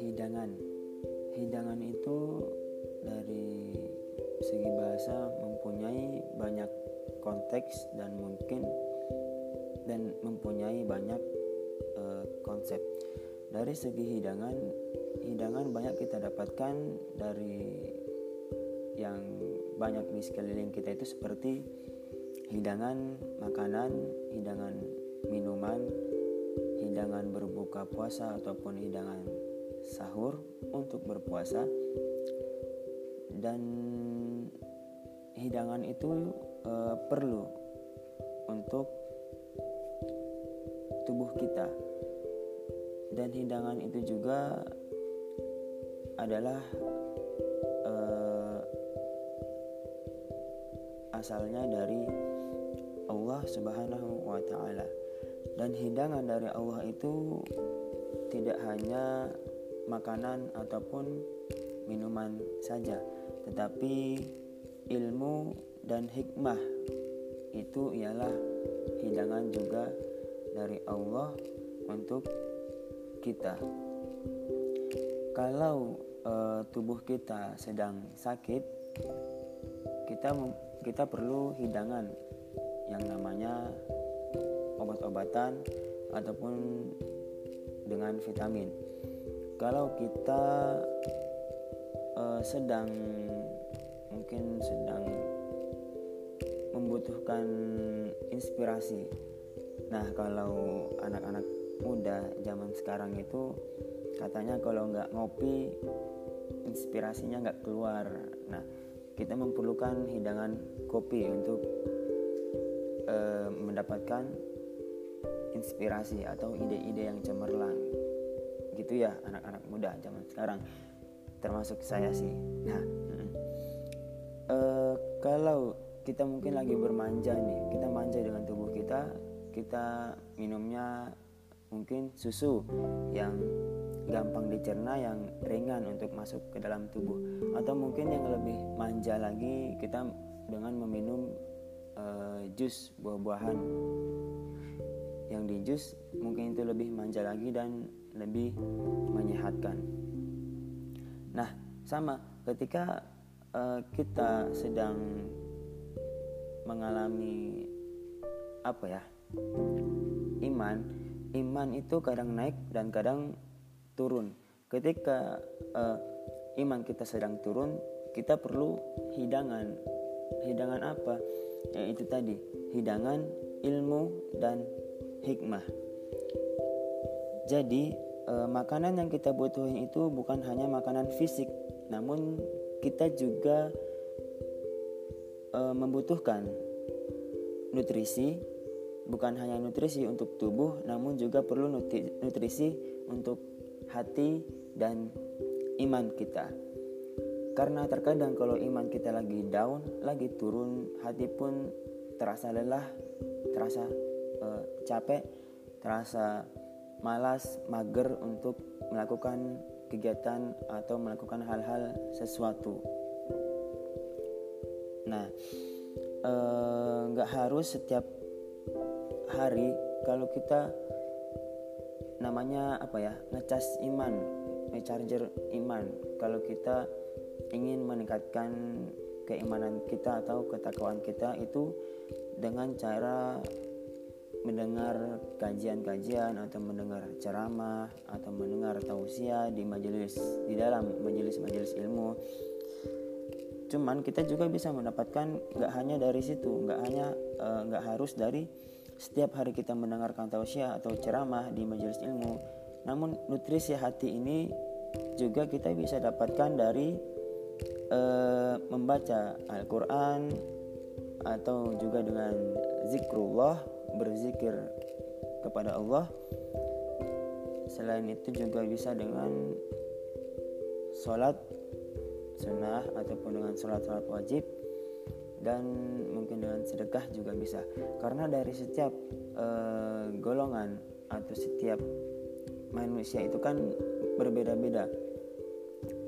Hidangan Hidangan itu dari segi bahasa mempunyai banyak konteks dan mungkin dan mempunyai banyak uh, konsep. Dari segi hidangan, hidangan banyak kita dapatkan dari yang banyak di sekeliling kita itu seperti hidangan makanan, hidangan minuman, hidangan berbuka puasa ataupun hidangan sahur untuk berpuasa. Dan hidangan itu e, perlu untuk tubuh kita. Dan hidangan itu juga adalah asalnya dari Allah Subhanahu wa taala. Dan hidangan dari Allah itu tidak hanya makanan ataupun minuman saja, tetapi ilmu dan hikmah itu ialah hidangan juga dari Allah untuk kita. Kalau e, tubuh kita sedang sakit, kita kita perlu hidangan yang namanya obat-obatan ataupun dengan vitamin. Kalau kita uh, sedang mungkin sedang membutuhkan inspirasi. Nah kalau anak-anak muda zaman sekarang itu katanya kalau nggak ngopi inspirasinya nggak keluar. Nah kita memerlukan hidangan kopi untuk uh, mendapatkan inspirasi atau ide-ide yang cemerlang. Gitu ya anak-anak muda zaman sekarang. Termasuk saya sih. Nah uh, kalau kita mungkin lagi bermanja nih kita manja dengan tubuh kita kita minumnya mungkin susu yang gampang dicerna yang ringan untuk masuk ke dalam tubuh atau mungkin yang lebih manja lagi kita dengan meminum uh, jus buah-buahan yang di jus mungkin itu lebih manja lagi dan lebih menyehatkan. Nah, sama ketika uh, kita sedang mengalami apa ya? iman, iman itu kadang naik dan kadang turun. Ketika uh, iman kita sedang turun, kita perlu hidangan. Hidangan apa? Yaitu tadi, hidangan ilmu dan hikmah. Jadi e, makanan yang kita butuhin itu bukan hanya makanan fisik, namun kita juga e, membutuhkan nutrisi, bukan hanya nutrisi untuk tubuh, namun juga perlu nutrisi untuk hati dan iman kita. Karena terkadang kalau iman kita lagi down, lagi turun, hati pun terasa lelah, terasa uh, capek, terasa malas, mager untuk melakukan kegiatan atau melakukan hal-hal sesuatu. Nah, eh, nggak harus setiap hari kalau kita namanya apa ya ngecas iman, ngecharger iman. Kalau kita ingin meningkatkan keimanan kita atau ketakwaan kita itu dengan cara mendengar kajian-kajian atau mendengar ceramah atau mendengar tausiah di majelis di dalam majelis-majelis ilmu cuman kita juga bisa mendapatkan nggak hanya dari situ nggak hanya eh, nggak uh, harus dari setiap hari kita mendengarkan tausiah atau ceramah di majelis ilmu. Namun nutrisi hati ini juga kita bisa dapatkan dari uh, membaca Al-Quran atau juga dengan zikrullah berzikir kepada Allah. Selain itu juga bisa dengan sholat sunnah ataupun dengan sholat-sholat wajib dan mungkin dengan sedekah juga bisa. Karena dari setiap uh, golongan atau setiap manusia itu kan berbeda-beda.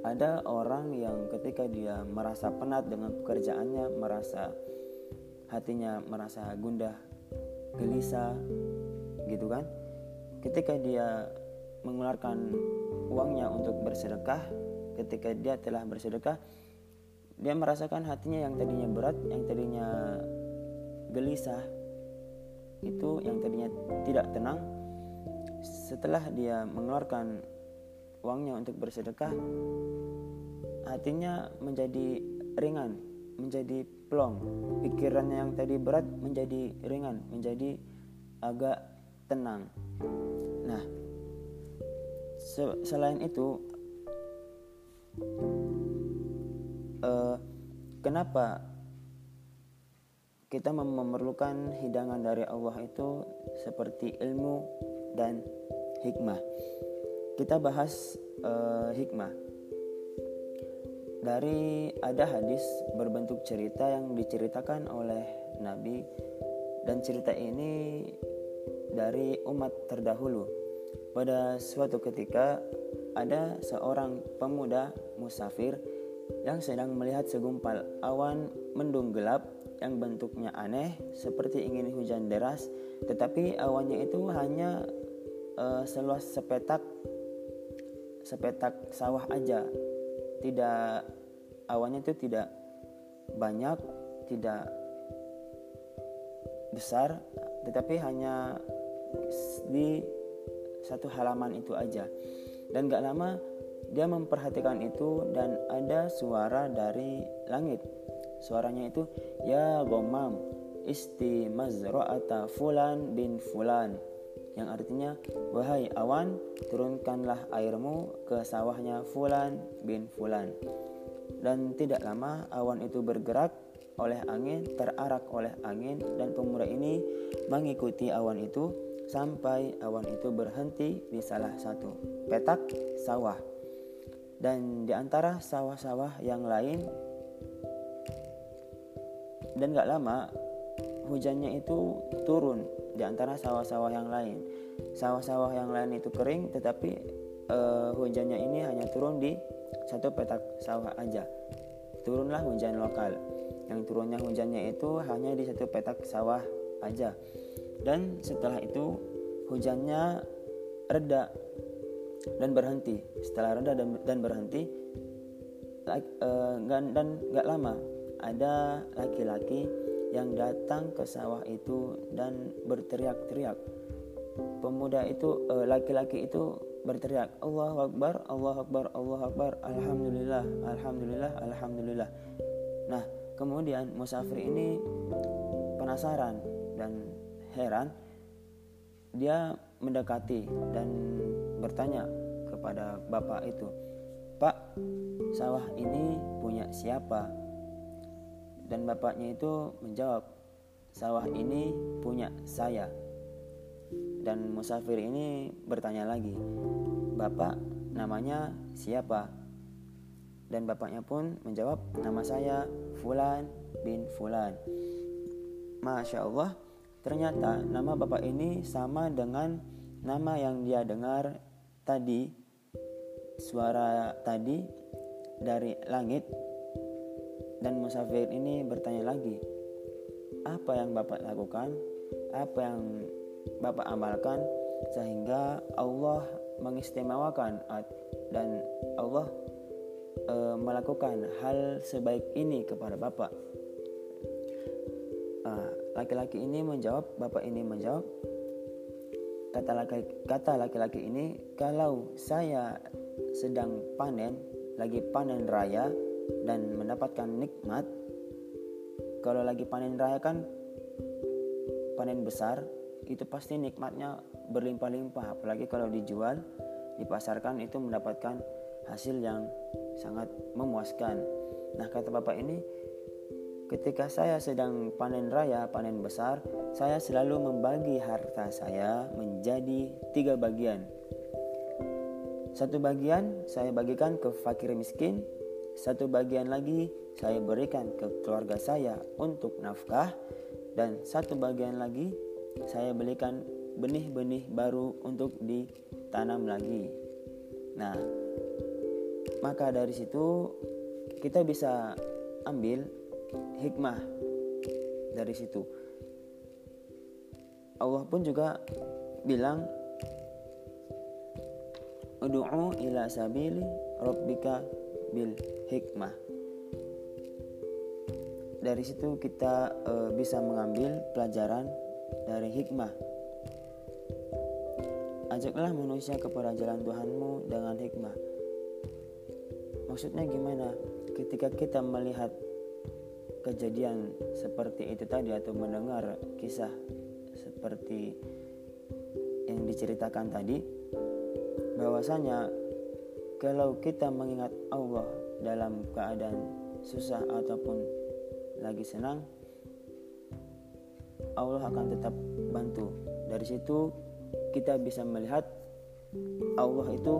Ada orang yang ketika dia merasa penat dengan pekerjaannya merasa hatinya merasa gundah gelisah gitu kan? Ketika dia mengeluarkan uangnya untuk bersedekah ketika dia telah bersedekah dia merasakan hatinya yang tadinya berat yang tadinya gelisah. Itu yang tadinya tidak tenang. Setelah dia mengeluarkan uangnya untuk bersedekah hatinya menjadi ringan menjadi plong. Pikirannya yang tadi berat menjadi ringan menjadi agak tenang. Nah selain itu uh, kenapa kita memerlukan hidangan dari Allah itu seperti ilmu dan hikmah. Kita bahas uh, hikmah. Dari ada hadis berbentuk cerita yang diceritakan oleh Nabi dan cerita ini dari umat terdahulu. Pada suatu ketika ada seorang pemuda musafir yang sedang melihat segumpal awan mendung gelap yang bentuknya aneh seperti ingin hujan deras tetapi awannya itu hanya uh, seluas sepetak sepetak sawah aja. Tidak awannya itu tidak banyak tidak besar tetapi hanya di satu halaman itu aja. Dan gak lama dia memperhatikan itu dan ada suara dari langit. Suaranya itu ya gomam isti mazra'ata fulan bin fulan yang artinya wahai awan turunkanlah airmu ke sawahnya fulan bin fulan. Dan tidak lama awan itu bergerak oleh angin, terarak oleh angin dan pemuda ini mengikuti awan itu sampai awan itu berhenti di salah satu petak sawah. Dan di antara sawah-sawah yang lain dan gak lama hujannya itu turun di antara sawah-sawah yang lain. Sawah-sawah yang lain itu kering tetapi uh, hujannya ini hanya turun di satu petak sawah aja. Turunlah hujan lokal. Yang turunnya hujannya itu hanya di satu petak sawah aja dan setelah itu hujannya reda dan berhenti. Setelah reda dan, dan berhenti uh, dan nggak lama ada laki-laki yang datang ke sawah itu dan berteriak-teriak. Pemuda itu uh, laki-laki itu berteriak Allah Akbar Allah Akbar Allah Akbar Alhamdulillah Alhamdulillah Alhamdulillah. Nah kemudian musafir ini penasaran dan heran, dia mendekati dan bertanya kepada bapak itu, "Pak, sawah ini punya siapa?" Dan bapaknya itu menjawab, "Sawah ini punya saya." Dan musafir ini bertanya lagi, "Bapak namanya siapa?" Dan bapaknya pun menjawab, "Nama saya Fulan bin Fulan." Masya Allah, ternyata nama bapak ini sama dengan nama yang dia dengar tadi, suara tadi dari langit. Dan musafir ini bertanya lagi, apa yang bapak lakukan, apa yang bapak amalkan sehingga Allah mengistimewakan dan Allah e, melakukan hal sebaik ini kepada bapak laki-laki ini menjawab, bapak ini menjawab, kata laki kata laki-laki ini, kalau saya sedang panen, lagi panen raya dan mendapatkan nikmat, kalau lagi panen raya kan panen besar, itu pasti nikmatnya berlimpah-limpah, apalagi kalau dijual, dipasarkan itu mendapatkan hasil yang sangat memuaskan. Nah, kata bapak ini, Ketika saya sedang panen raya, panen besar, saya selalu membagi harta saya menjadi tiga bagian. Satu bagian saya bagikan ke fakir miskin, satu bagian lagi saya berikan ke keluarga saya untuk nafkah, dan satu bagian lagi saya belikan benih-benih baru untuk ditanam lagi. Nah, maka dari situ kita bisa ambil hikmah dari situ. Allah pun juga bilang Udu'u ila sabili rabbika bil hikmah. Dari situ kita e, bisa mengambil pelajaran dari hikmah. Ajaklah manusia kepada jalan Tuhanmu dengan hikmah. Maksudnya gimana? Ketika kita melihat kejadian seperti itu tadi atau mendengar kisah seperti yang diceritakan tadi bahwasanya kalau kita mengingat Allah dalam keadaan susah ataupun lagi senang Allah akan tetap bantu. Dari situ kita bisa melihat Allah itu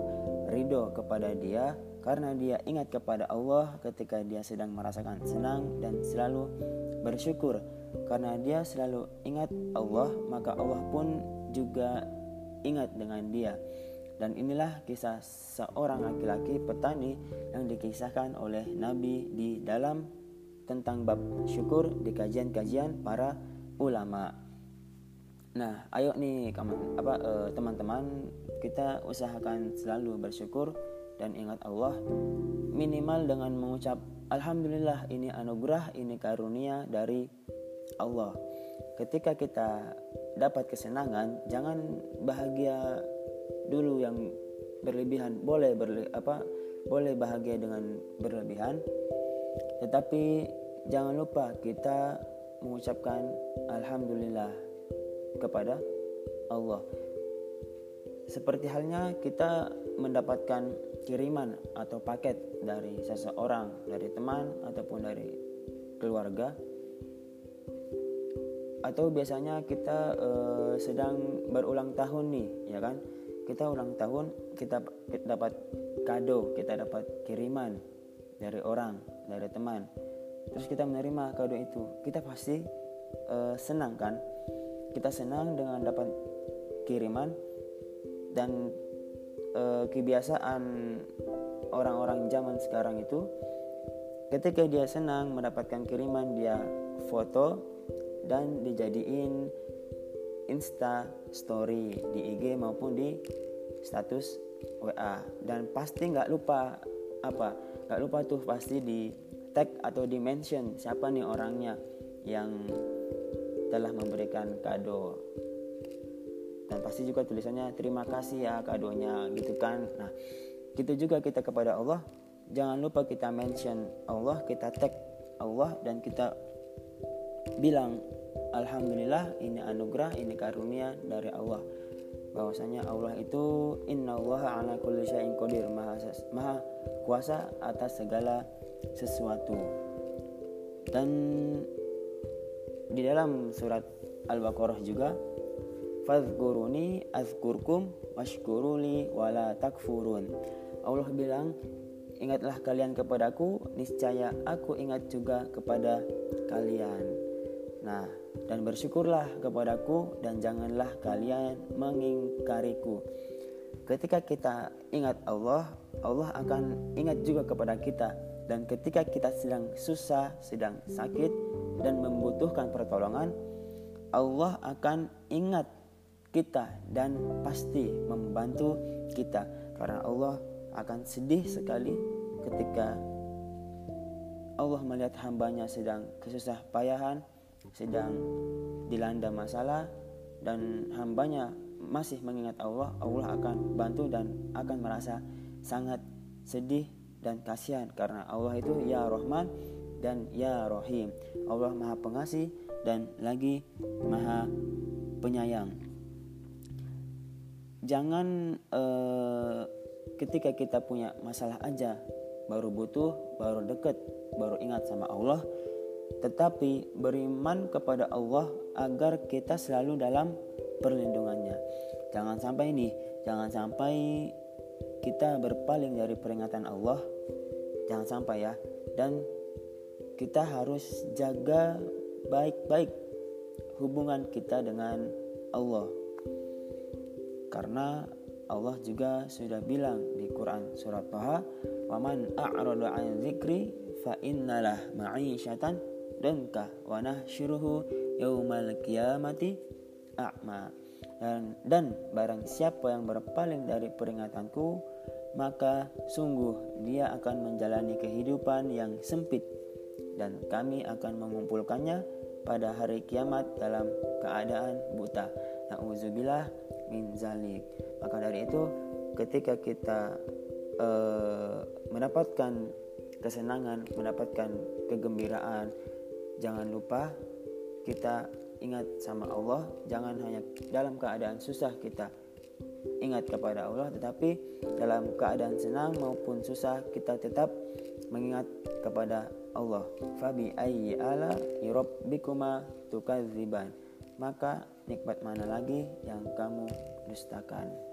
ridho kepada dia karena dia ingat kepada Allah ketika dia sedang merasakan senang dan selalu bersyukur karena dia selalu ingat Allah maka Allah pun juga ingat dengan dia dan inilah kisah seorang laki-laki petani yang dikisahkan oleh Nabi di dalam tentang bab syukur di kajian-kajian para ulama. Nah, ayo nih eh, teman-teman kita usahakan selalu bersyukur dan ingat Allah minimal dengan mengucap alhamdulillah ini anugerah, ini karunia dari Allah. Ketika kita dapat kesenangan, jangan bahagia dulu yang berlebihan boleh berle apa boleh bahagia dengan berlebihan tetapi jangan lupa kita mengucapkan alhamdulillah kepada Allah seperti halnya kita mendapatkan kiriman atau paket dari seseorang, dari teman ataupun dari keluarga. Atau biasanya kita uh, sedang berulang tahun nih, ya kan? kita ulang tahun kita, kita dapat kado kita dapat kiriman dari orang dari teman terus kita menerima kado itu kita pasti uh, senang kan kita senang dengan dapat kiriman dan uh, kebiasaan orang-orang zaman sekarang itu ketika dia senang mendapatkan kiriman dia foto dan dijadiin Insta Story di IG maupun di status WA dan pasti nggak lupa apa nggak lupa tuh pasti di tag atau di mention siapa nih orangnya yang telah memberikan kado dan pasti juga tulisannya terima kasih ya kadonya gitu kan nah gitu juga kita kepada Allah jangan lupa kita mention Allah kita tag Allah dan kita bilang Alhamdulillah ini anugerah, ini karunia dari Allah. Bahwasanya Allah itu Inna Allah ala kulli syai'in qadir maha, maha kuasa atas segala sesuatu. Dan di dalam surat Al-Baqarah juga Fadhkuruni azkurkum washkuruli wala takfurun. Allah bilang Ingatlah kalian kepadaku, niscaya aku ingat juga kepada kalian. Nah, dan bersyukurlah kepadaku dan janganlah kalian mengingkariku. Ketika kita ingat Allah, Allah akan ingat juga kepada kita dan ketika kita sedang susah, sedang sakit dan membutuhkan pertolongan, Allah akan ingat kita dan pasti membantu kita karena Allah akan sedih sekali ketika Allah melihat hambanya sedang kesusah payahan sedang dilanda masalah dan hambanya masih mengingat Allah, Allah akan bantu dan akan merasa sangat sedih dan kasihan karena Allah itu ya Rahman dan ya Rahim. Allah Maha Pengasih dan lagi Maha Penyayang. Jangan uh, ketika kita punya masalah aja baru butuh, baru deket, baru ingat sama Allah tetapi beriman kepada Allah agar kita selalu dalam perlindungannya. Jangan sampai ini, jangan sampai kita berpaling dari peringatan Allah. Jangan sampai ya. Dan kita harus jaga baik-baik hubungan kita dengan Allah. Karena Allah juga sudah bilang di Quran surat Taha, "Waman a'rada 'an dzikri fa innalah ma'isyatan dengkah wa nahsyuruhu yaumal qiyamati a'ma dan, dan barang siapa yang berpaling dari peringatanku maka sungguh dia akan menjalani kehidupan yang sempit dan kami akan mengumpulkannya pada hari kiamat dalam keadaan buta. Nauzubillah min zalik. Maka dari itu ketika kita uh, mendapatkan kesenangan, mendapatkan kegembiraan, jangan lupa kita ingat sama Allah, jangan hanya dalam keadaan susah kita ingat kepada Allah tetapi dalam keadaan senang maupun susah kita tetap mengingat kepada Allah. Fabi ayyi ala rabbikuma tukadziban. Maka nikmat mana lagi yang kamu dustakan?